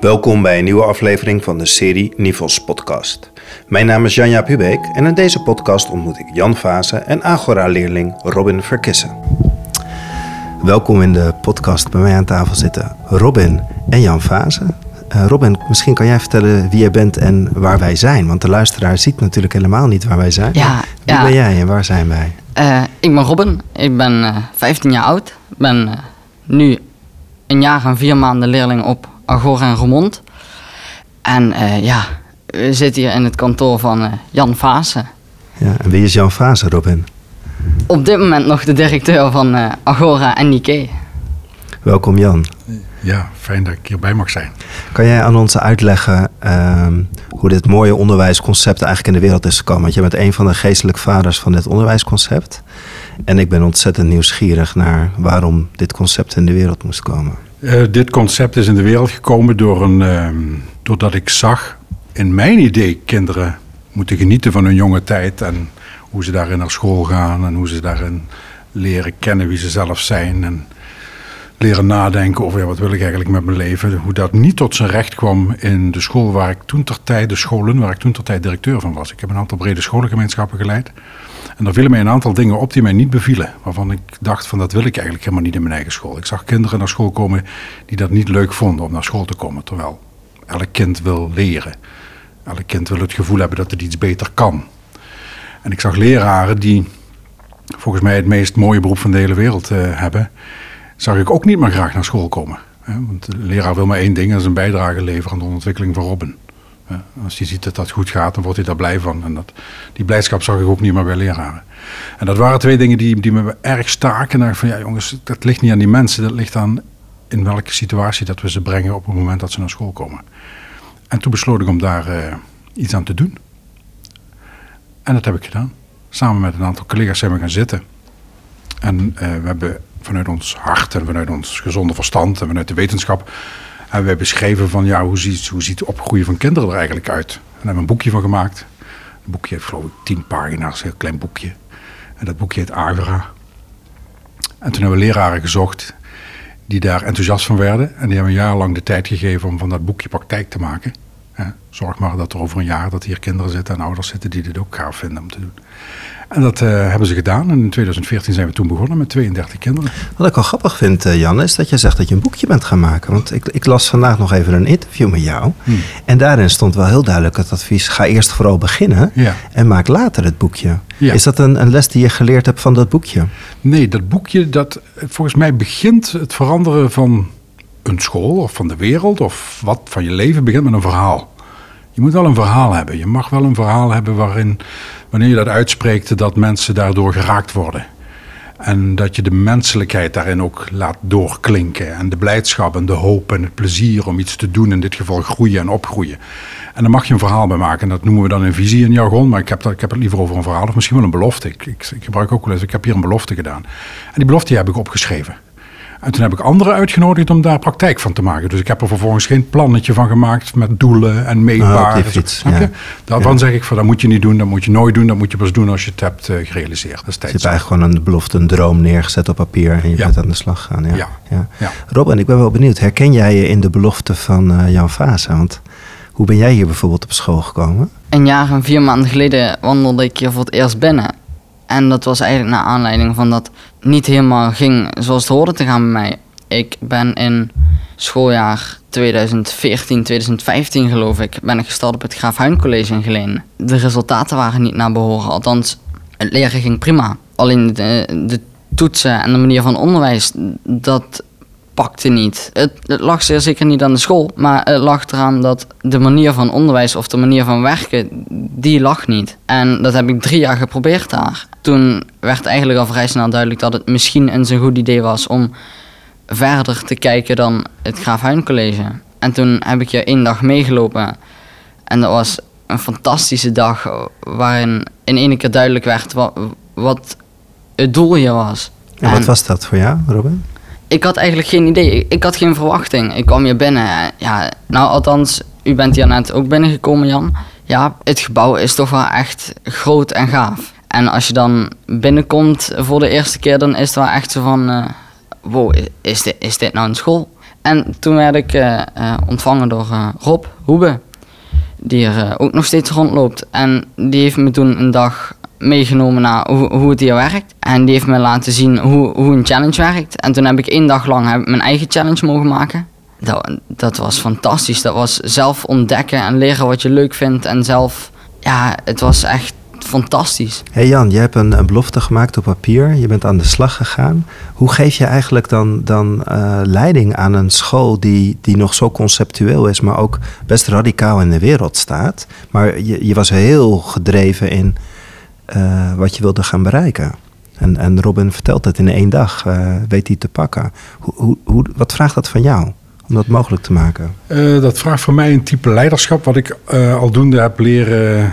Welkom bij een nieuwe aflevering van de serie Nivels podcast. Mijn naam is Janja Pubeek en in deze podcast ontmoet ik Jan Vase en Agora-leerling Robin Verkissen. Welkom in de podcast. Bij mij aan tafel zitten Robin en Jan Vase. Uh, Robin, misschien kan jij vertellen wie jij bent en waar wij zijn. Want de luisteraar ziet natuurlijk helemaal niet waar wij zijn. Ja, wie ja. ben jij en waar zijn wij? Uh, ik ben Robin, ik ben uh, 15 jaar oud. Ik ben eh, nu een jaar en vier maanden leerling op Agora en Remond. En eh, ja, we zitten hier in het kantoor van eh, Jan Vaassen. Ja, en wie is Jan Vase, Robin? Op dit moment nog de directeur van eh, Agora en Nike. Welkom Jan. Ja, fijn dat ik hierbij mag zijn. Kan jij aan ons uitleggen ehm, hoe dit mooie onderwijsconcept eigenlijk in de wereld is gekomen? Want je bent een van de geestelijke vaders van dit onderwijsconcept. En ik ben ontzettend nieuwsgierig naar waarom dit concept in de wereld moest komen. Uh, dit concept is in de wereld gekomen door een, uh, doordat ik zag in mijn idee kinderen moeten genieten van hun jonge tijd en hoe ze daarin naar school gaan en hoe ze daarin leren kennen wie ze zelf zijn en leren nadenken over ja, wat wil ik eigenlijk met mijn leven. Hoe dat niet tot zijn recht kwam in de school waar ik toen ter tijd, de scholen waar ik toen ter tijd directeur van was. Ik heb een aantal brede scholengemeenschappen geleid. En daar vielen mij een aantal dingen op die mij niet bevielen. Waarvan ik dacht van dat wil ik eigenlijk helemaal niet in mijn eigen school. Ik zag kinderen naar school komen die dat niet leuk vonden om naar school te komen. Terwijl elk kind wil leren. Elk kind wil het gevoel hebben dat het iets beter kan. En ik zag leraren die volgens mij het meest mooie beroep van de hele wereld uh, hebben. Zag ik ook niet meer graag naar school komen. Want de leraar wil maar één ding, dat is een bijdrage leveren aan de ontwikkeling van Robin. Als hij ziet dat dat goed gaat, dan wordt hij daar blij van. En dat, die blijdschap zag ik ook niet meer bij leraren. En dat waren twee dingen die, die me erg staken. En van ja, jongens, dat ligt niet aan die mensen. Dat ligt aan in welke situatie dat we ze brengen op het moment dat ze naar school komen. En toen besloot ik om daar uh, iets aan te doen. En dat heb ik gedaan. Samen met een aantal collega's zijn we gaan zitten. En uh, we hebben vanuit ons hart en vanuit ons gezonde verstand en vanuit de wetenschap en wij beschreven van ja, hoe ziet, hoe ziet het opgroeien van kinderen er eigenlijk uit? En daar hebben we een boekje van gemaakt. Een boekje heeft geloof ik tien pagina's, een heel klein boekje. En dat boekje heet Agora. En toen hebben we leraren gezocht die daar enthousiast van werden. En die hebben een jaar lang de tijd gegeven om van dat boekje praktijk te maken. Zorg maar dat er over een jaar dat hier kinderen zitten en ouders zitten die dit ook gaaf vinden om te doen. En dat uh, hebben ze gedaan. En in 2014 zijn we toen begonnen met 32 kinderen. Wat ik wel grappig vind, uh, Jan, is dat je zegt dat je een boekje bent gaan maken. Want ik, ik las vandaag nog even een interview met jou. Hmm. En daarin stond wel heel duidelijk het advies: ga eerst vooral beginnen ja. en maak later het boekje. Ja. Is dat een, een, les die je geleerd hebt van dat boekje? Nee, dat boekje, dat volgens mij begint het veranderen van een school of van de wereld of wat van je leven begint met een verhaal. Je moet wel een verhaal hebben. Je mag wel een verhaal hebben waarin, wanneer je dat uitspreekt, dat mensen daardoor geraakt worden. En dat je de menselijkheid daarin ook laat doorklinken. En de blijdschap en de hoop en het plezier om iets te doen. In dit geval groeien en opgroeien. En daar mag je een verhaal bij maken. En dat noemen we dan een visie in jargon. Maar ik heb, dat, ik heb het liever over een verhaal. Of misschien wel een belofte. Ik, ik, ik gebruik ook wel eens. Ik heb hier een belofte gedaan. En die belofte heb ik opgeschreven. En toen heb ik anderen uitgenodigd om daar praktijk van te maken. Dus ik heb er vervolgens geen plannetje van gemaakt met doelen en meetbaar. Ah, fiets, ja. Daarvan ja. zeg ik van dat moet je niet doen, dat moet je nooit doen, dat moet je pas doen als je het hebt uh, gerealiseerd. Dat is je hebt eigenlijk gewoon een belofte, een droom neergezet op papier en je ja. bent aan de slag gaan. Ja. Ja. Ja. Ja. Robin, ik ben wel benieuwd. Herken jij je in de belofte van uh, Jan Vasa? Want hoe ben jij hier bijvoorbeeld op school gekomen? Een jaar en vier maanden geleden wandelde ik hier voor het eerst binnen. En dat was eigenlijk naar aanleiding van dat niet helemaal ging zoals het hoorde te gaan bij mij. Ik ben in schooljaar 2014, 2015 geloof ik, ben ik gestart op het Graaf Huyn College in Geleen. De resultaten waren niet naar behoren, althans het leren ging prima. Alleen de, de toetsen en de manier van onderwijs, dat pakte niet. Het, het, lag zeer zeker niet aan de school, maar het lag eraan dat de manier van onderwijs of de manier van werken, die lag niet. En dat heb ik drie jaar geprobeerd daar. Toen werd eigenlijk al vrij snel duidelijk dat het misschien eens een goed idee was om verder te kijken dan het Graaf Huyn College. En toen heb ik je één dag meegelopen. En dat was een fantastische dag waarin in één keer duidelijk werd wat, wat het doel hier was. En wat was dat voor jou, Robin? Ik had eigenlijk geen idee. Ik had geen verwachting. Ik kwam hier binnen. Ja, nou, althans, u bent hier net ook binnengekomen, Jan. Ja, het gebouw is toch wel echt groot en gaaf. En als je dan binnenkomt voor de eerste keer, dan is het wel echt zo van... Uh, wow, is dit, is dit nou een school? En toen werd ik eh, eh, ontvangen door Rob Hoebe, die er ook nog steeds rondloopt. En die heeft me toen een dag meegenomen naar hoe, hoe het hier werkt. En die heeft me laten zien hoe, hoe een challenge werkt. En toen heb ik één dag lang mijn eigen challenge mogen maken. Dat, dat was fantastisch. Dat was zelf ontdekken en leren wat je leuk vindt. En zelf, ja, het was echt fantastisch. Hey Jan, je hebt een, een belofte gemaakt op papier. Je bent aan de slag gegaan. Hoe geef je eigenlijk dan, dan eh, leiding aan een school die, die nog zo conceptueel is, maar ook best radicaal in de wereld staat? Maar je, je was heel gedreven in eh, wat je wilde gaan bereiken. En, en Robin vertelt het in één dag, eh, weet hij te pakken. Hoe, hoe, wat vraagt dat van jou om dat mogelijk te maken? Eh, dat vraagt voor mij een type leiderschap wat ik aldoende heb leren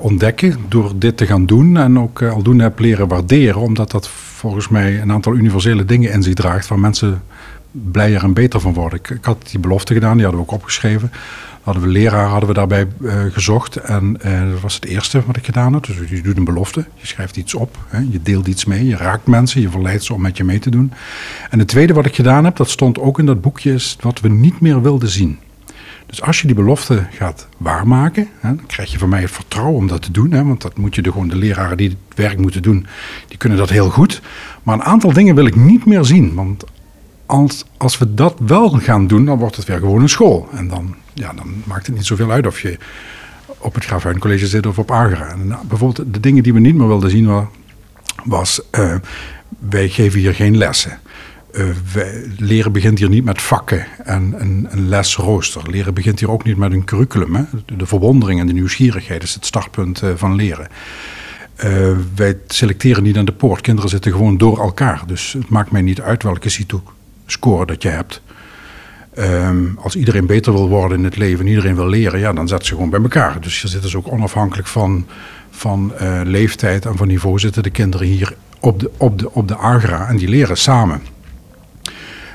ontdekken door dit te gaan doen. En ook aldoende heb leren waarderen, omdat dat volgens mij een aantal universele dingen in zich draagt waar mensen blijer en beter van worden. Ik, ik had die belofte gedaan, die hadden we ook opgeschreven. Hadden we leraar hadden we daarbij eh, gezocht en eh, dat was het eerste wat ik gedaan had. Dus je doet een belofte, je schrijft iets op, hè, je deelt iets mee, je raakt mensen, je verleidt ze om met je mee te doen. En het tweede wat ik gedaan heb, dat stond ook in dat boekje, is wat we niet meer wilden zien. Dus als je die belofte gaat waarmaken, hè, dan krijg je van mij het vertrouwen om dat te doen. Hè, want dat moet je de, gewoon de leraren die het werk moeten doen, die kunnen dat heel goed. Maar een aantal dingen wil ik niet meer zien. Want als, als we dat wel gaan doen, dan wordt het weer gewoon een school. En dan, ja, dan maakt het niet zoveel uit of je op het Graafhuidencollege zit of op Agera. En, nou, bijvoorbeeld de dingen die we niet meer wilden zien wa- was... eh, wij geven hier geen lessen. Eh, leren begint hier niet met vakken en een, een lesrooster. Leren begint hier ook niet met een curriculum. Hè. De, de verwondering en de nieuwsgierigheid is het startpunt eh, van leren. Wij selecteren niet aan de poort. Kinderen zitten gewoon door elkaar. Dus het maakt mij niet uit welke CITO-score dat je hebt. Ehm, als iedereen beter wil worden in het leven en iedereen wil leren, ja, dan zetten ze gewoon bij elkaar. Dus je zitten ze ook onafhankelijk van, van eh, leeftijd en van niveau zitten de kinderen hier op de, op, de, op de agra en die leren samen.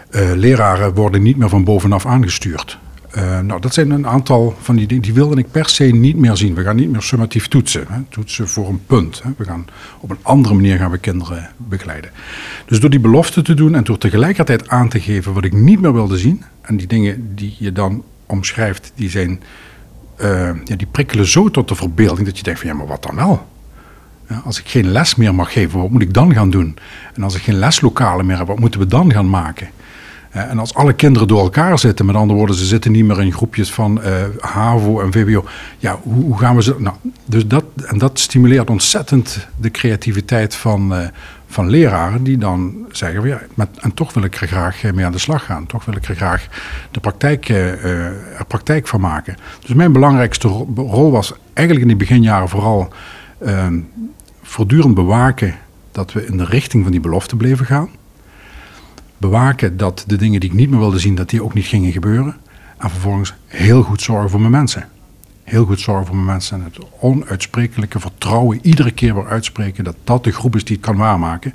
Eh, leraren worden niet meer van bovenaf aangestuurd. Eh, nou, dat zijn een aantal van die dingen die wilde ik per se niet meer zien. We gaan niet meer summatief toetsen. Hè. Toetsen voor een punt. Hè. We gaan op een andere manier gaan we kinderen begeleiden. Dus door die belofte te doen en door tegelijkertijd aan te geven wat ik niet meer wilde zien. En die dingen die je dan omschrijft, die zijn, eh, ja, die prikkelen zo tot de verbeelding dat je denkt van ja, maar wat dan wel? Ja, als ik geen les meer mag geven, wat moet ik dan gaan doen? En als ik geen leslokalen meer heb, wat moeten we dan gaan maken? Eh, En als alle kinderen door elkaar zitten, met andere woorden, ze zitten niet meer in groepjes van eh, HAVO en VWO. Ja, hoe, hoe gaan we ze. Nou, dus dat, en dat stimuleert ontzettend de creativiteit van, eh, van leraren, die dan zeggen: ja, en toch wil ik er graag eh, mee aan de slag gaan. Toch wil ik er graag de praktijk, eh, eh, er praktijk van maken. Dus mijn belangrijkste ro- rol was eigenlijk in die beginjaren vooral eh, voortdurend bewaken dat we in de richting van die belofte bleven gaan bewaken dat de dingen die ik niet meer wilde zien, dat die ook niet gingen gebeuren. En vervolgens heel goed zorgen voor mijn mensen. Heel goed zorgen voor mijn mensen. En het onuitsprekelijke vertrouwen iedere keer weer uitspreken dat dat de groep is die het kan waarmaken.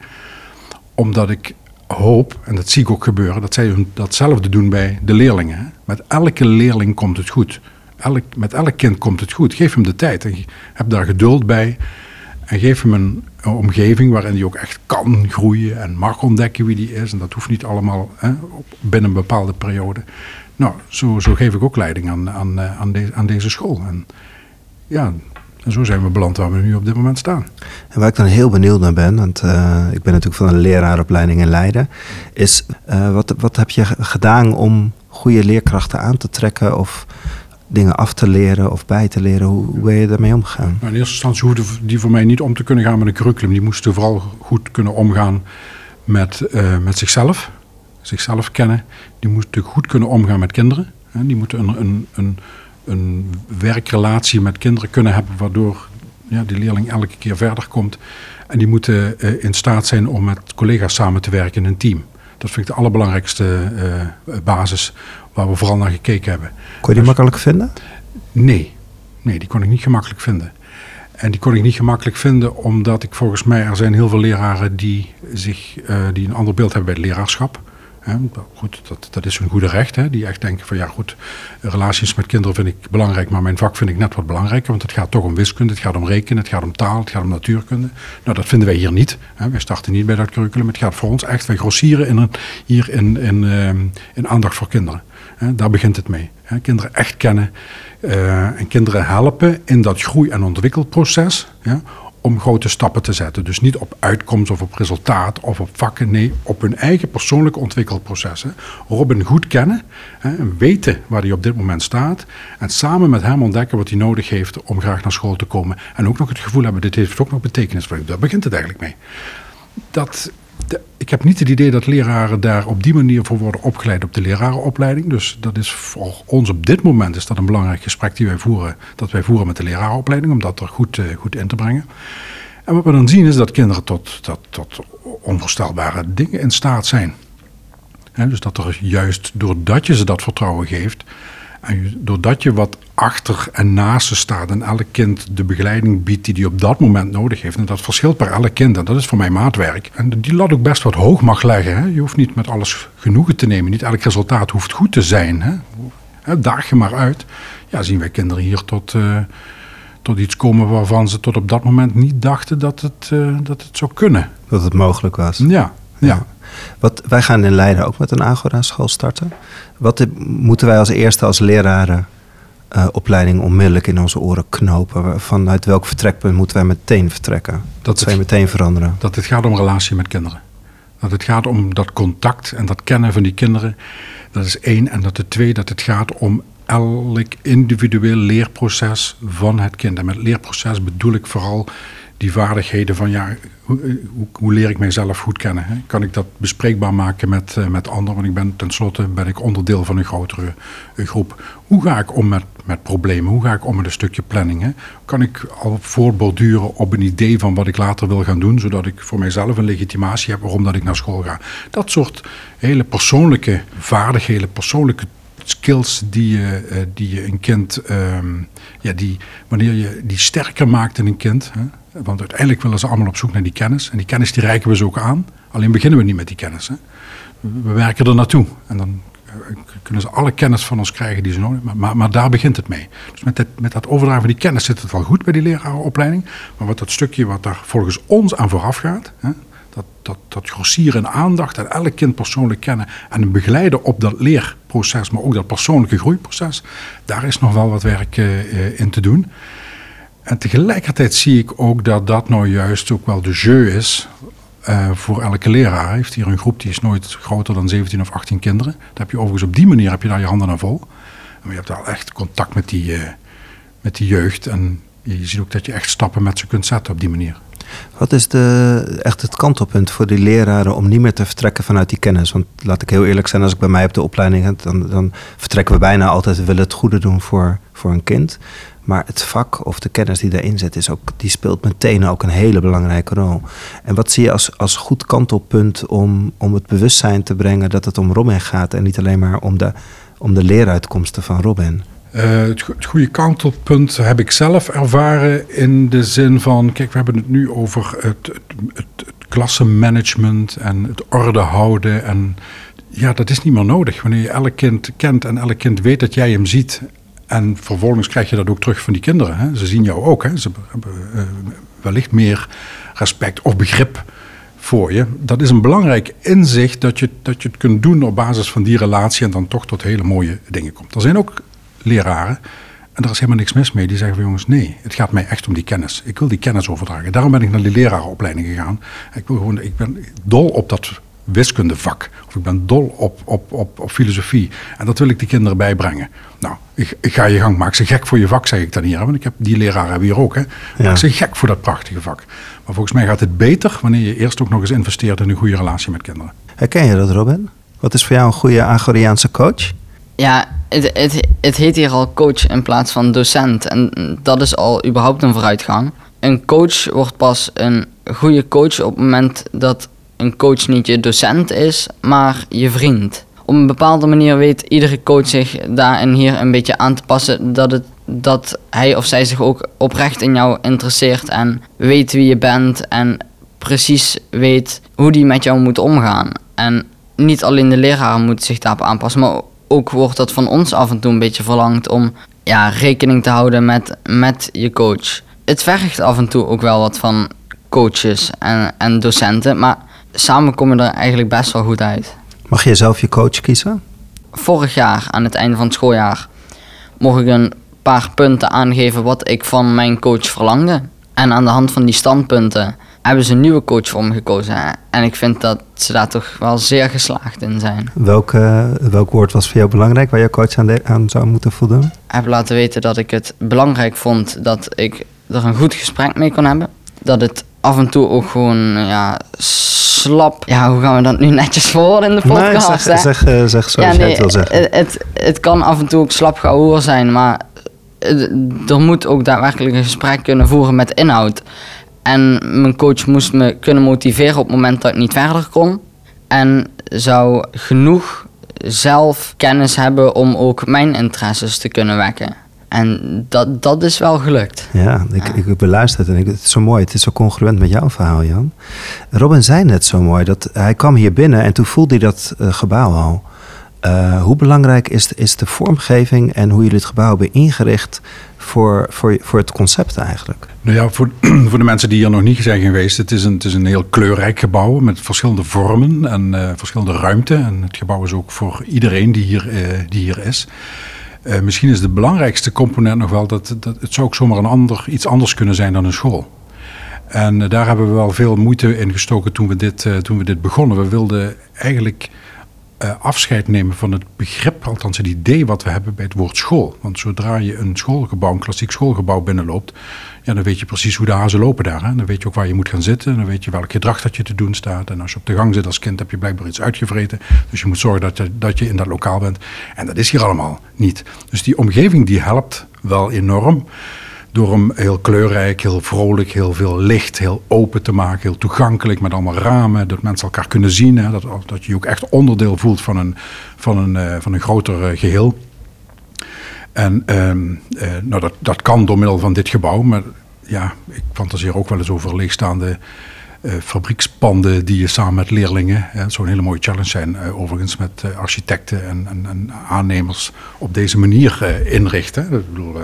Omdat ik hoop, en dat zie ik ook gebeuren, dat zij datzelfde doen bij de leerlingen. Met elke leerling komt het goed. Elk, met elk kind komt het goed. Geef hem de tijd en heb daar geduld bij. En geef hem een, omgeving waarin hij ook echt kan groeien en mag ontdekken wie die is. En dat hoeft niet allemaal hè, binnen een bepaalde periode. Nou, zo, zo geef ik ook leiding aan, aan, eh, aan, aan deze school. En ja, en zo zijn we beland waar we nu op dit moment staan. En waar ik dan heel benieuwd naar ben, want eh, ik ben natuurlijk van een leraaropleiding in Leiden, is eh, wat, wat heb je gedaan om goede leerkrachten aan te trekken of dingen af te leren of bij te leren? Hoe, hoe ben je daarmee omgegaan? Nou, in eerste instantie hoefde die voor mij niet om te kunnen gaan met een curriculum. Die moesten vooral goed kunnen omgaan met, eh, met zichzelf. Zichzelf kennen. Die moeten goed kunnen omgaan met kinderen. Die moeten een, een, een, een werkrelatie met kinderen kunnen hebben, waardoor ja, die leerling elke keer verder komt. En die moeten eh, in staat zijn om met collega's samen te werken in een team. Dat vind ik de allerbelangrijkste eh, basis waar we vooral naar gekeken hebben. Kon je die makkelijk vinden? Nee, nee, die kon ik niet gemakkelijk vinden. En die kon ik niet gemakkelijk vinden omdat ik volgens mij, er zijn heel veel leraren die, zich, eh, die een ander beeld hebben bij het leraarschap. Goed, dat, dat is hun goede recht. Hè. Die echt denken van ja goed, relaties met kinderen vind ik belangrijk, maar mijn vak vind ik net wat belangrijker. Want het gaat toch om wiskunde, het gaat om rekenen, het gaat om taal, het gaat om natuurkunde. Nou, dat vinden wij hier niet. Hè. Wij starten niet bij dat curriculum. Het gaat voor ons echt, wij grossieren in hier in, in, ehm, in aandacht voor kinderen. Daar begint het mee. Kinderen echt kennen eh, en kinderen helpen in dat groei- en ontwikkelproces. Om grote stappen te zetten. Dus niet op uitkomst of op resultaat of op vakken. Nee, op hun eigen persoonlijke ontwikkelprocessen. Robin goed kennen hè, en weten waar hij op dit moment staat. En samen met hem ontdekken wat hij nodig heeft om graag naar school te komen. En ook nog het gevoel hebben, dit heeft ook nog betekenis voor Daar begint het eigenlijk mee. Dat, ik heb niet het idee dat leraren daar op die manier voor worden opgeleid op de lerarenopleiding. Dus dat is voor ons op dit moment is dat een belangrijk gesprek die wij voeren, dat wij voeren met de lerarenopleiding, om dat er goed, uh, goed in te brengen. En wat we dan zien is dat kinderen tot, tot, tot onvoorstelbare dingen in staat zijn. Dus dat er juist doordat je ze dat vertrouwen geeft, en doordat je wat achter en naast ze staat en elk kind de begeleiding biedt die hij op dat moment nodig heeft. En dat verschilt per elk kind en dat is voor mij maatwerk. En die lat ook best wat hoog mag leggen. Hè. Je hoeft niet met alles genoegen te nemen. Niet elk resultaat hoeft goed te zijn. Hè. Daag je maar uit. Ja, zien wij kinderen hier tot, uh, tot iets komen waarvan ze tot op dat moment niet dachten dat het, uh, dat het zou kunnen. Dat het mogelijk was. Ja, ja. Wat, wij gaan in Leiden ook met een Agora-school starten. Wat moeten wij als eerste als leraren uh, opleiding onmiddellijk in onze oren knopen? Vanuit welk vertrekpunt moeten wij meteen vertrekken? Dat wij meteen veranderen? Dat het gaat om relatie met kinderen. Dat het gaat om dat contact en dat kennen van die kinderen. Dat is één. En dat de twee, dat het gaat om elk individueel leerproces van het kind. En met leerproces bedoel ik vooral die vaardigheden van ja, hoe, hoe, hoe, leer ik mijzelf goed kennen? Hè? Kan ik dat bespreekbaar maken met, uh, met anderen? Want ik ben tenslotte ben ik onderdeel van een grotere uh, groep. Hoe ga ik om met, met problemen? Hoe ga ik om met een stukje planning? Hè? Kan ik al voortborduren op een idee van wat ik later wil gaan doen, zodat ik voor mijzelf een legitimatie heb waarom dat ik naar school ga? Dat soort hele persoonlijke vaardigheden, persoonlijke skills die je, die je een kind, um, ja, die, wanneer je die sterker maakt in een kind. Hè? Want uiteindelijk willen ze allemaal op zoek naar die kennis. En die kennis die reiken we ze ook aan. Alleen beginnen we niet met die kennis. Hè? We werken er naartoe. En dan kunnen ze alle kennis van ons krijgen die ze nodig hebben. Maar, maar, daar begint het mee. Dus met, het, met dat overdragen van die kennis zit het wel goed bij die lerarenopleiding. Maar wat dat stukje wat daar volgens ons aan vooraf gaat... Hè, dat, dat, dat en aandacht en elk kind persoonlijk kennen... en begeleiden op dat leerproces, maar ook dat persoonlijke groeiproces... daar is nog wel wat werk uh, in te doen. En tegelijkertijd zie ik ook dat dat nou juist ook wel de jeu is uh, voor elke leraar. Heeft hier een groep die is nooit groter dan 17 of 18 kinderen. Daar heb je overigens op die manier heb je daar je handen aan vol. En je hebt wel echt contact met die, uh, met die jeugd. En je ziet ook dat je echt stappen met ze kunt zetten op die manier. Wat is de, echt het kantelpunt voor die leraren om niet meer te vertrekken vanuit die kennis? Want laat ik heel eerlijk zijn, als ik bij mij op de opleiding heb, dan, dan vertrekken we bijna altijd, we willen het goede doen voor, voor een kind. Maar het vak of de kennis die daarin zit, is ook, die speelt meteen ook een hele belangrijke rol. En wat zie je als, als goed kantelpunt om, om het bewustzijn te brengen dat het om Robin gaat en niet alleen maar om de, om de leeruitkomsten van Robin? Het, het, goede kantelpunt heb ik zelf ervaren in de zin van, kijk, we hebben het nu over het, het, het, het klassenmanagement en het orde houden. En ja, dat is niet meer nodig. Wanneer je elk kind kent en elk kind weet dat jij hem ziet en vervolgens krijg je dat ook terug van die kinderen. Hè? Ze zien jou ook. Hè? Ze hebben uh, wellicht meer respect of begrip voor je. Dat is een belangrijk inzicht dat je, dat je het kunt doen op basis van die relatie en dan toch tot hele mooie dingen komt. Er zijn ook leraren, en daar is helemaal niks mis mee, die zeggen van jongens, nee, het gaat mij echt om die kennis. Ik wil die kennis overdragen. Daarom ben ik naar die lerarenopleiding gegaan. Ik, wil gewoon, ik ben dol op dat wiskundevak. Of ik ben dol op, op, op, op filosofie. En dat wil ik die kinderen bijbrengen. Nou, ik, ik ga je gang. Maak ze gek voor je vak, zeg ik dan hier. Want ik heb die leraren hebben hier ook. Hè. Maak ja. ze gek voor dat prachtige vak. Maar volgens mij gaat het beter wanneer je eerst ook nog eens investeert in een goede relatie met kinderen. Herken je dat, Robin? Wat is voor jou een goede Agoriaanse coach? Ja, het, het, het heet hier al coach in plaats van docent. En dat is al überhaupt een vooruitgang. Een coach wordt pas een goede coach op het moment dat een coach niet je docent is, maar je vriend. Op een bepaalde manier weet iedere coach zich daar en hier een beetje aan te passen dat, het, dat hij of zij zich ook oprecht in jou interesseert en weet wie je bent en precies weet hoe die met jou moet omgaan. En niet alleen de leraren moeten zich daarop aanpassen, maar ook wordt dat van ons af en toe een beetje verlangd om ja, rekening te houden met, met je coach. Het vergt af en toe ook wel wat van coaches en, en docenten, maar samen kom je er eigenlijk best wel goed uit. Mag je zelf je coach kiezen? Vorig jaar, aan het einde van het schooljaar, mocht ik een paar punten aangeven wat ik van mijn coach verlangde. En aan de hand van die standpunten hebben ze een nieuwe coach voor me gekozen. En ik vind dat ze daar toch wel zeer geslaagd in zijn. Welk, uh, welk woord was voor jou belangrijk waar je coach aan, de, aan zou moeten voldoen? Ik heb laten weten dat ik het belangrijk vond dat ik er een goed gesprek mee kon hebben. Dat het af en toe ook gewoon ja, slap. Ja, hoe gaan we dat nu netjes voor in de podcast? Nee, zeg, zeg, uh, zeg zoals ja, nee, het wil zeggen. Het, het, het, kan af en toe ook slap gehoor zijn, maar er moet ook daadwerkelijk een gesprek kunnen voeren met inhoud. En mijn coach moest me kunnen motiveren op het moment dat ik niet verder kon. En zou genoeg zelf kennis hebben om ook mijn interesses te kunnen wekken. En dat, dat is wel gelukt. Ja, ik, ja. ik beluister het en ik, het is zo mooi. Het is zo congruent met jouw verhaal, Jan. Robin zei net zo mooi dat hij kwam hier binnen en toen voelde hij dat uh, gebouw al. Uh, hoe belangrijk is, is de vormgeving en hoe jullie het gebouw hebben ingericht voor, voor, voor het concept eigenlijk? Nou ja, voor, voor de mensen die hier nog niet zijn geweest, het is een, het is een heel kleurrijk gebouw met verschillende vormen en uh, verschillende ruimte. En het gebouw is ook voor iedereen die hier, uh, die hier is. Uh, misschien is de belangrijkste component nog wel dat, dat het zou ook zomaar een ander, iets anders kunnen zijn dan een school. En daar hebben we wel veel moeite in gestoken toen we dit, toen we dit begonnen. We wilden eigenlijk uh, afscheid nemen van het begrip, althans het idee wat we hebben bij het woord school. Want zodra je een schoolgebouw, een klassiek schoolgebouw binnenloopt, ja, dan weet je precies hoe de hazen lopen daar. Hè? Dan weet je ook waar je moet gaan zitten, dan weet je welk gedrag dat je te doen staat. En als je op de gang zit als kind heb je blijkbaar iets uitgevreten. Dus je moet zorgen dat je, dat je in dat lokaal bent. En dat is hier allemaal niet. Dus die omgeving die helpt wel enorm door hem heel kleurrijk, heel vrolijk, heel veel licht, heel open te maken, heel toegankelijk met allemaal ramen, dat mensen elkaar kunnen zien, hè, dat, dat je ook echt onderdeel voelt van een, van een, uh, van een groter uh, geheel. En uh, nou, dat, dat kan door middel van dit gebouw, maar ja, ik fantaseer ook wel eens over leegstaande fabriekspanden die je samen met leerlingen, zo'n hele mooie challenge zijn, uh, overigens met uh, architecten en, en, en, aannemers op deze manier inrichten. Ik bedoel,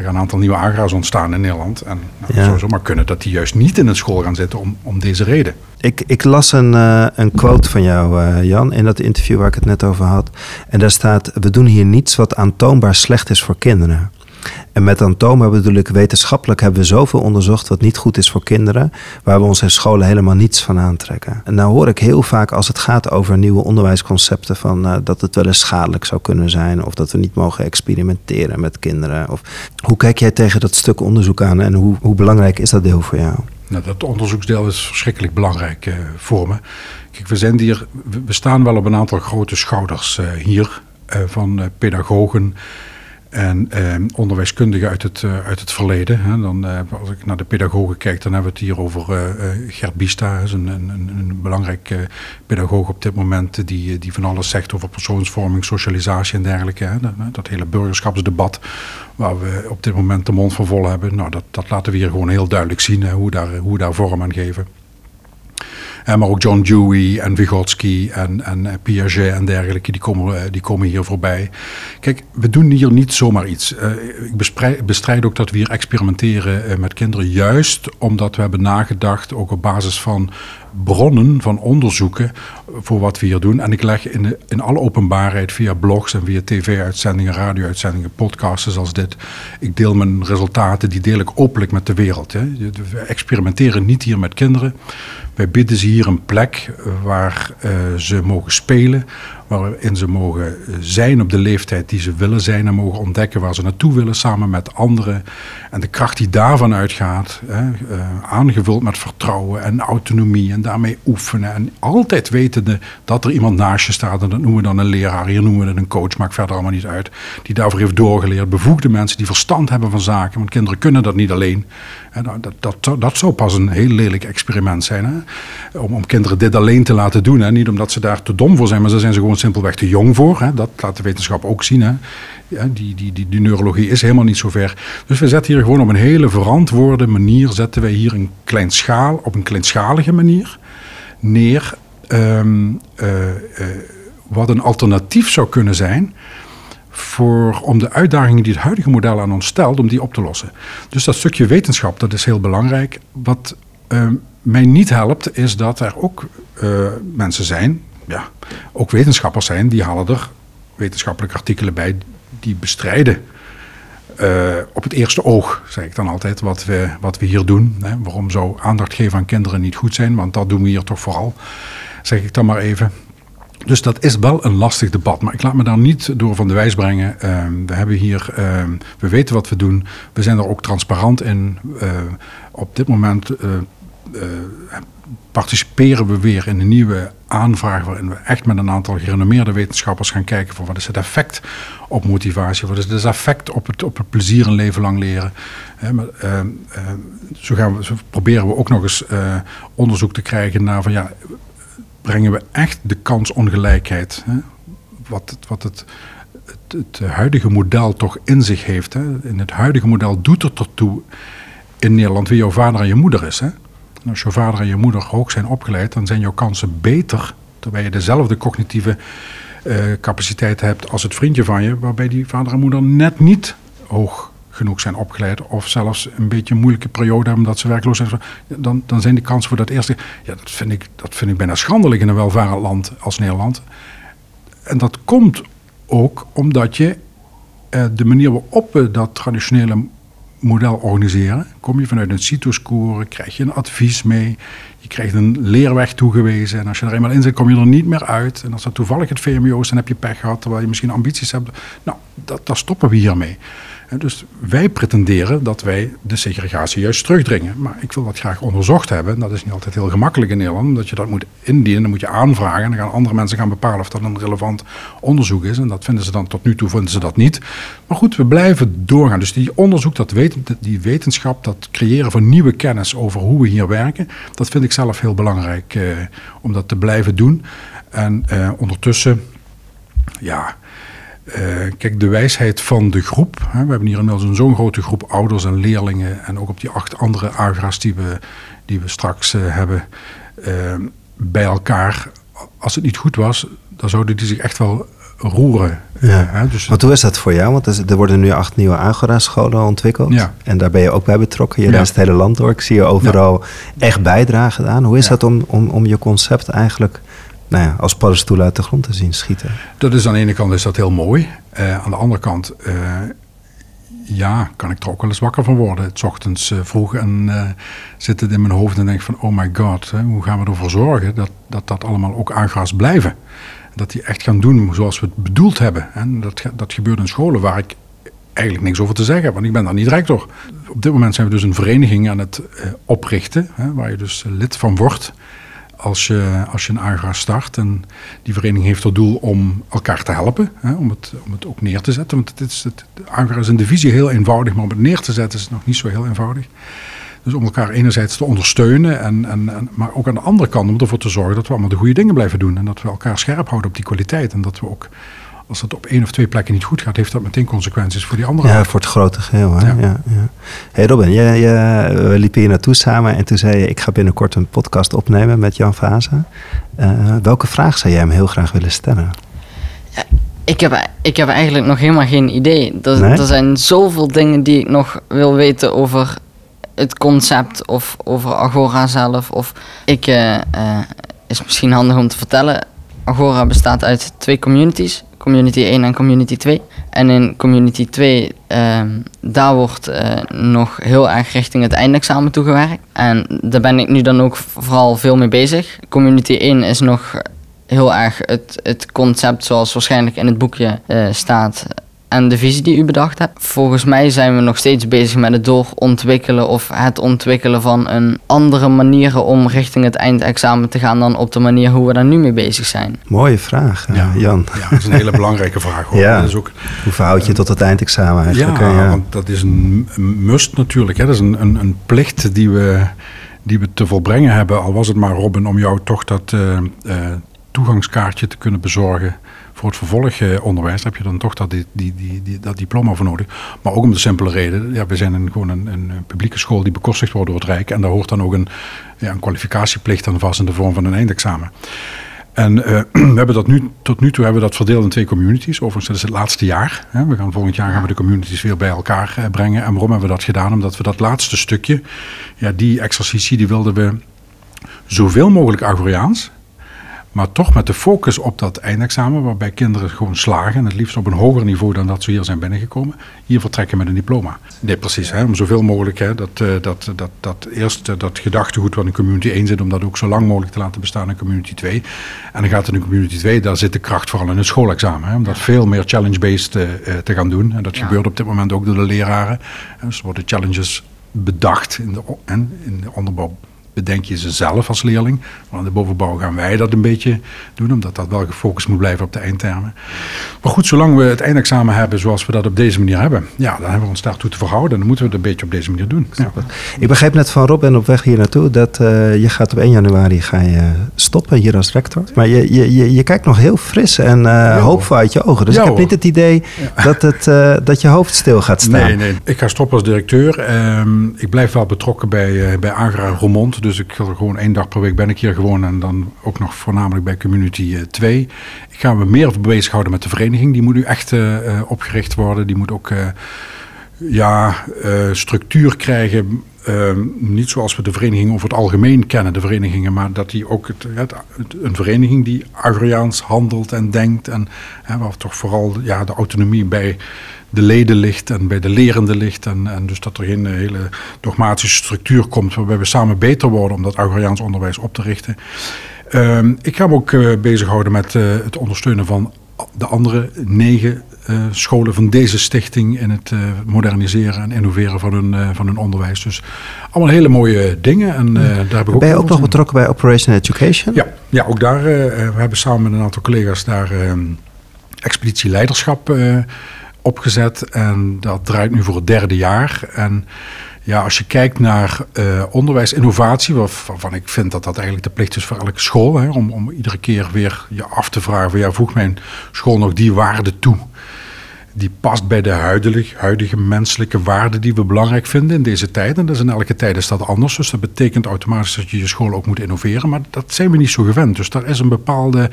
er gaan een aantal nieuwe agra's ontstaan in Nederland. En nou, ja. het zou zomaar kunnen dat die juist niet in een school gaan zitten om, om deze reden. Ik, ik las een, uh, een quote van jou, uh, Jan, in dat interview waar ik het net over had. En daar staat: We doen hier niets wat aantoonbaar slecht is voor kinderen. En met aantomen bedoel ik wetenschappelijk hebben we zoveel onderzocht wat niet goed is voor kinderen, waar we onze scholen helemaal niets van aantrekken. En nou hoor ik heel vaak als het gaat over nieuwe onderwijsconcepten van uh, dat het wel eens schadelijk zou kunnen zijn of dat we niet mogen experimenteren met kinderen. Of, hoe kijk jij tegen dat stuk onderzoek aan en hoe, hoe belangrijk is dat deel voor jou? Nou, dat onderzoeksdeel is verschrikkelijk belangrijk uh, voor me. Kijk, we, zijn hier, we staan wel op een aantal grote schouders uh, hier van pedagogen en eh, onderwijskundigen uit het, uh, uit het verleden. Hè. Dan, uh, als ik naar de pedagogen kijk, dan hebben we het hier over uh, Gert Bista, is een, een, een belangrijk pedagoog op dit moment, die, die van alles zegt over persoonsvorming, socialisatie en dergelijke. Hè. Dat, dat, hele burgerschapsdebat waar we op dit moment de mond van vol hebben, nou, dat, dat laten we hier gewoon heel duidelijk zien, hè, hoe, daar, hoe we daar vorm aan geven. Uh, maar ook John Dewey en Vygotsky en, en uh, Piaget en dergelijke, die komen, uh, die komen hier voorbij. Kijk, we doen hier niet zomaar iets. ik bestrijd, bestrijd ook dat we hier experimenteren met kinderen, juist omdat we hebben nagedacht, ook op basis van bronnen van onderzoeken voor wat we hier doen. En ik leg in, de, in alle openbaarheid via blogs en via tv-uitzendingen, radio-uitzendingen, podcasts als dit. Ik deel mijn resultaten, die deel ik openlijk met de wereld. Hè. We experimenteren niet hier met kinderen. Wij bieden ze hier een plek waar uh, ze mogen spelen, waarin ze mogen zijn op de leeftijd die ze willen zijn en mogen ontdekken waar ze naartoe willen samen met anderen. En de kracht die daarvan uitgaat, hè, uh, aangevuld met vertrouwen en autonomie en daarmee oefenen. En altijd wetende dat er iemand naast je staat, en dat noemen we dan een leraar, hier noemen we het een coach, maakt verder allemaal niet uit, die daarvoor heeft doorgeleerd. Bevoegde mensen die verstand hebben van zaken, want kinderen kunnen dat niet alleen. En nou, dat, dat, dat zou pas een heel lelijk experiment zijn. Hè? Om, om kinderen dit alleen te laten doen. Hè? Niet omdat ze daar te dom voor zijn, maar ze zijn ze gewoon simpelweg te jong voor. Hè? Dat laat de wetenschap ook zien. Hè? Ja, die, die, die, neurologie is helemaal niet zo ver. Dus we zetten hier gewoon op een hele verantwoorde manier... zetten wij hier een kleinschaal, op een kleinschalige manier neer... ehm, eh, eh, wat een alternatief zou kunnen zijn voor, om de uitdagingen die het huidige model aan ons stelt, om die op te lossen. Dus dat stukje wetenschap, dat is heel belangrijk. Wat ehm, mij niet helpt, is dat er ook eh, mensen zijn, ja, ook wetenschappers zijn, die halen er wetenschappelijke artikelen bij die bestrijden eh, op het eerste oog, zeg ik dan altijd, wat we, wat we hier doen. Hè. Waarom zou aandacht geven aan kinderen niet goed zijn? Want dat doen we hier toch vooral, zeg ik dan maar even. Dus dat is wel een lastig debat, maar ik laat me daar niet door van de wijs brengen. Ehm, we hebben hier, ehm, we weten wat we doen, we zijn er ook transparant in. Uh, op dit moment uh, participeren we weer in een nieuwe aanvraag waarin we echt met een aantal gerenommeerde wetenschappers gaan kijken voor wat is het effect op motivatie, wat is het effect op het, op het plezier een leven lang leren. maar, uh, zo, gaan we, zo proberen we ook nog eens uh, onderzoek te krijgen naar van ja, brengen we echt de kansongelijkheid, hè, wat, het, wat het, het, huidige model toch in zich heeft. Hè. In het huidige model doet het ertoe in Nederland wie jouw vader en je moeder is. Hè. Als je vader en je moeder hoog zijn opgeleid, dan zijn jouw kansen beter, terwijl je dezelfde cognitieve uh, capaciteit hebt als het vriendje van je, waarbij die vader en moeder net niet hoog genoeg zijn opgeleid of zelfs een beetje een moeilijke periode hebben omdat ze werkloos zijn, dan, dan zijn die kansen voor dat eerste. Ja, dat vind ik, dat vind ik bijna schandelijk in een welvarend land als Nederland. En dat komt ook omdat je uh, de manier waarop we dat traditionele model organiseren. Kom je vanuit een CITO-score, krijg je een advies mee. Je krijgt een leerweg toegewezen. En als je er eenmaal in zit, kom je er niet meer uit. En als dat toevallig het VMBO is, dan heb je pech gehad... terwijl je misschien ambities hebt. Nou, dat, daar stoppen we hiermee. Dus wij pretenderen dat wij de segregatie juist terugdringen. Maar ik wil dat graag onderzocht hebben. Dat is niet altijd heel gemakkelijk in Nederland. Omdat je dat moet indienen, dan moet je aanvragen. En dan gaan andere mensen gaan bepalen of dat een relevant onderzoek is. En dat vinden ze dan tot nu toe vinden ze dat niet. Maar goed, we blijven doorgaan. Dus die onderzoek, dat weten, die wetenschap, dat creëren van nieuwe kennis over hoe we hier werken. Dat vind ik zelf heel belangrijk eh, om dat te blijven doen. En eh, ondertussen, ja kijk, de wijsheid van de groep. Hè, we hebben hier inmiddels zo'n grote groep ouders en leerlingen. En ook op die acht andere agra's die we, die we straks uh, hebben uh, bij elkaar. Als het niet goed was, dan zouden die zich echt wel roeren. Ja. Hè, dus Want hoe is dat voor jou? Want er worden nu acht nieuwe Agora-scholen ontwikkeld. Ja. En daar ben je ook bij betrokken. Je ja. reist het hele land door. Ik zie je overal ja. echt bijdragen aan. Hoe is dat om, om, om je concept eigenlijk nou ja, als paddenstoel uit de grond te zien schieten. Dat is aan de ene kant is dat heel mooi. Uh, aan de andere kant, uh, ja, kan ik er ook wel eens wakker van worden. Het ochtends uh, vroeg en zit het in mijn hoofd en denk van, oh my god, hè, hoe gaan we ervoor zorgen dat dat, dat allemaal ook aangras blijven? Dat die echt gaan doen zoals we het bedoeld hebben. En dat, dat gebeurt in scholen waar ik eigenlijk niks over te zeggen heb, want ik ben daar niet rector. Op dit moment zijn we dus een vereniging aan het oprichten, hè, waar je dus lid van wordt als je, als je een AGRA start. En die vereniging heeft tot doel om elkaar te helpen, hè, om, het, om het ook neer te zetten. Want het is, het, AGRA is een divisie heel eenvoudig, maar om het neer te zetten is het nog niet zo heel eenvoudig. Dus om elkaar enerzijds te ondersteunen, en, en, en, maar ook aan de andere kant om ervoor te zorgen dat we allemaal de goede dingen blijven doen. En dat we elkaar scherp houden op die kwaliteit. En dat we ook als het op één of twee plekken niet goed gaat, heeft dat meteen consequenties voor die andere. Ja, voor het grote geheel. Hè? Ja. Ja, ja. Hey Robin, je, je, we liepen hier naartoe samen en toen zei je: Ik ga binnenkort een podcast opnemen met Jan Vaza. Uh, welke vraag zou jij hem heel graag willen stellen? Ja, ik, heb, ik heb eigenlijk nog helemaal geen idee. Er, er zijn zoveel dingen die ik nog wil weten over het concept of over Agora zelf. Of ik, uh, uh, is misschien handig om te vertellen. Agora bestaat uit twee communities. Community 1 en Community 2. En in Community 2, uh, daar wordt uh, nog heel erg richting het eindexamen toegewerkt. En daar ben ik nu dan ook vooral veel mee bezig. Community 1 is nog heel erg het, het concept zoals waarschijnlijk in het boekje uh, staat en de visie die u bedacht hebt. Volgens mij zijn we nog steeds bezig met het doorontwikkelen of het ontwikkelen van een andere manieren om richting het eindexamen te gaan dan op de manier hoe we daar nu mee bezig zijn. Mooie vraag, ja, Jan. Ja, dat is een hele belangrijke vraag. Hoor. Ja. Dat is ook, hoe verhoud je uh, tot het eindexamen eigenlijk? Ja, ja, want dat is een must natuurlijk. Hè. Dat is een, een, een plicht die we, die we te volbrengen hebben. Al was het maar, Robin, om jou toch dat uh, toegangskaartje te kunnen bezorgen voor het vervolgonderwijs heb je dan toch dat, die, die, die, dat diploma voor nodig. Maar ook om de simpele reden, ja, we zijn een, gewoon een, een publieke school die bekostigd wordt door het Rijk. En daar hoort dan ook een, ja, een kwalificatieplicht aan vast in de vorm van een eindexamen. En eh, we hebben dat nu, tot nu toe hebben we dat verdeeld in twee communities. Overigens, dat is het laatste jaar. Hè. We gaan volgend jaar gaan we de communities weer bij elkaar eh, brengen. En waarom hebben we dat gedaan? Omdat we dat laatste stukje, ja, die exercitie, die wilden we zoveel mogelijk Agoriaans maar toch met de focus op dat eindexamen, waarbij kinderen gewoon slagen, en het liefst op een hoger niveau dan dat ze hier zijn binnengekomen, hier vertrekken met een diploma. Nee, precies. Hè, om zoveel mogelijk hè, dat, eh, dat, dat, dat eerst dat gedachtegoed wat in community 1 zit, om dat ook zo lang mogelijk te laten bestaan in community 2. En dan gaat in community 2, daar zit de kracht vooral in het schoolexamen. Hè, om dat veel meer challenge-based uh, te gaan doen. En dat gebeurt op dit moment ook door de leraren. Dus er worden challenges bedacht in de, in de onderbouw bedenk je ze zelf als leerling. Maar aan de bovenbouw gaan wij dat een beetje doen, omdat dat wel gefocust moet blijven op de eindtermen. Maar goed, zolang we het eindexamen hebben zoals we dat op deze manier hebben, ja, dan hebben we ons daartoe te verhouden. Dan moeten we het een beetje op deze manier doen. Ja. Ik begreep net van Rob en op weg hier naartoe dat uh, je gaat op 1 januari ga je stoppen hier als rector. Maar je, je, je, je kijkt nog heel fris en uh, hoopvol uit je ogen. Dus ik heb niet het idee dat, het, uh, dat je hoofd stil gaat staan. Nee, nee. Ik ga stoppen als directeur. Um, ik blijf wel betrokken bij, bij Agra. Dus ik ga er gewoon één dag per week ben ik hier gewoon en dan ook nog voornamelijk bij Community 2. Eh, ik ga me meer bezighouden met de vereniging. Die moet nu echt uh, opgericht worden. Die moet ook ja, structuur krijgen. niet zoals we de vereniging over het algemeen kennen, de verenigingen, maar dat die ook het, het, een vereniging die Agriaans handelt en denkt en waar toch vooral ja, de autonomie bij de leden ligt en bij de lerende ligt. En, en dus dat er geen hele dogmatische structuur komt waarbij we samen beter worden om dat Agoriaans onderwijs op te richten. Uh, ik ga me ook uh, bezighouden met uh, het ondersteunen van de andere negen scholen van deze stichting in het moderniseren en innoveren van hun, van hun onderwijs. Dus allemaal hele mooie dingen. En, daar heb ik ook ben je ook nog betrokken bij Operation Education? Ja, ja ook daar. we hebben samen met een aantal collega's daar ehm, expeditie leiderschap opgezet en dat draait nu voor het derde jaar. En ja, als je kijkt naar uh, onderwijsinnovatie, waarvan ik vind dat dat eigenlijk de plicht is voor elke school, hè, om, om iedere keer weer je af te vragen: van, ja, voegt mijn school nog die waarde toe? Die past bij de huidige, huidige menselijke waarden die we belangrijk vinden in deze tijd. En dus in elke tijd is dat anders. Dus dat betekent automatisch dat je je school ook moet innoveren. Maar dat zijn we niet zo gewend. Dus daar is een bepaalde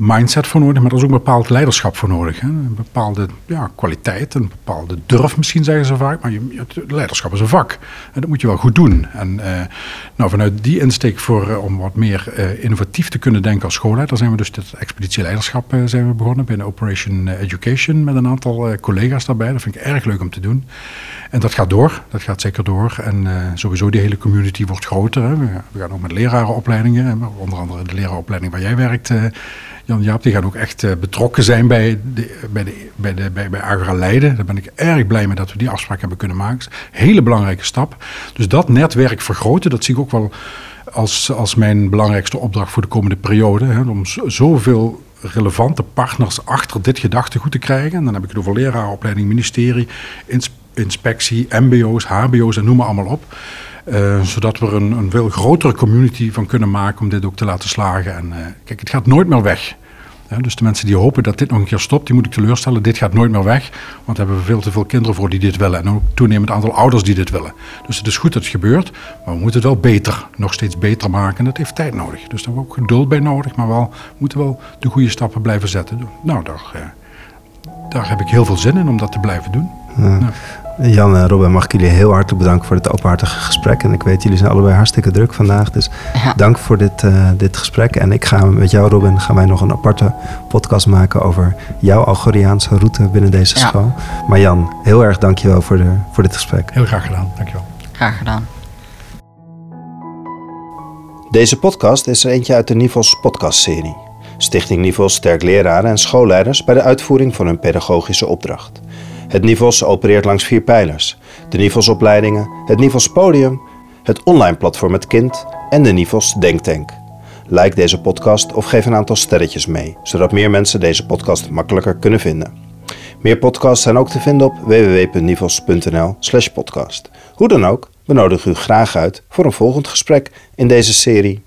mindset voor nodig, maar er is ook bepaald leiderschap voor nodig. Hè? Een bepaalde ja, kwaliteit, een bepaalde durf misschien zeggen ze vaak, maar je, leiderschap is een vak. En dat moet je wel goed doen. En uh, nou, vanuit die insteek voor, uh, om wat meer uh, innovatief te kunnen denken als schoolleider, zijn we dus dit expeditie leiderschap zijn we begonnen binnen Operation Education met een aantal collega's daarbij. Dat vind ik erg leuk om te doen. En dat gaat door, dat gaat zeker door. En sowieso die hele community wordt groter. Hè? We, we, gaan ook met lerarenopleidingen, onder andere de lerarenopleiding waar jij werkt Jan Jaap, die gaan ook echt uh, betrokken zijn bij, de, bij, de, bij, de, bij, bij Agra Leiden. Daar ben ik erg blij mee dat we die afspraak hebben kunnen maken. Hele belangrijke stap. Dus dat netwerk vergroten, dat zie ik ook wel als, als mijn belangrijkste opdracht voor de komende periode. Hè, om zoveel relevante partners achter dit gedachtegoed te krijgen. En dan heb ik het over leraaropleiding, ministerie, inspectie, mbo's, hbo's en noem maar allemaal op. Uh, zodat we er een, een, veel grotere community van kunnen maken om dit ook te laten slagen. En uh, kijk, het gaat nooit meer weg. Ja, dus de mensen die hopen dat dit nog een keer stopt, die moet ik teleurstellen. Dit gaat nooit meer weg, want daar hebben we veel te veel kinderen voor die dit willen. En ook toenemend aantal ouders die dit willen. Dus het is goed dat het gebeurt, maar we moeten het wel beter, nog steeds beter maken. En dat heeft tijd nodig. Dus daar hebben we ook geduld bij nodig, maar wel, we moeten wel de goede stappen blijven zetten. Nou, daar, uh, daar heb ik heel veel zin in om dat te blijven doen. Ja. Jan en Robin, mag ik jullie heel hartelijk bedanken voor dit openhartige gesprek. En ik weet, jullie zijn allebei hartstikke druk vandaag. Dus dank voor dit, uh, dit gesprek. En ik ga met jou, Robin, gaan wij nog een aparte podcast maken over jouw Algoriaanse route binnen deze ja. school. Maar Jan, heel erg dankjewel voor, de, voor dit gesprek. Heel graag gedaan, dankjewel. Graag gedaan. Deze podcast is er eentje uit de Nivels podcastserie. Stichting Nivels sterk leraren en schoolleiders bij de uitvoering van hun pedagogische opdracht. Het Nivos opereert langs vier pijlers. De Nivos-opleidingen, het Nivos Podium, het online platform Het Kind en de Nivos Denktank. Like deze podcast of geef een aantal sterretjes mee, zodat meer mensen deze podcast makkelijker kunnen vinden. Meer podcasts zijn ook te vinden op www.nivos.nl/podcast. Hoe dan ook, we nodigen u graag uit voor een volgend gesprek in deze serie.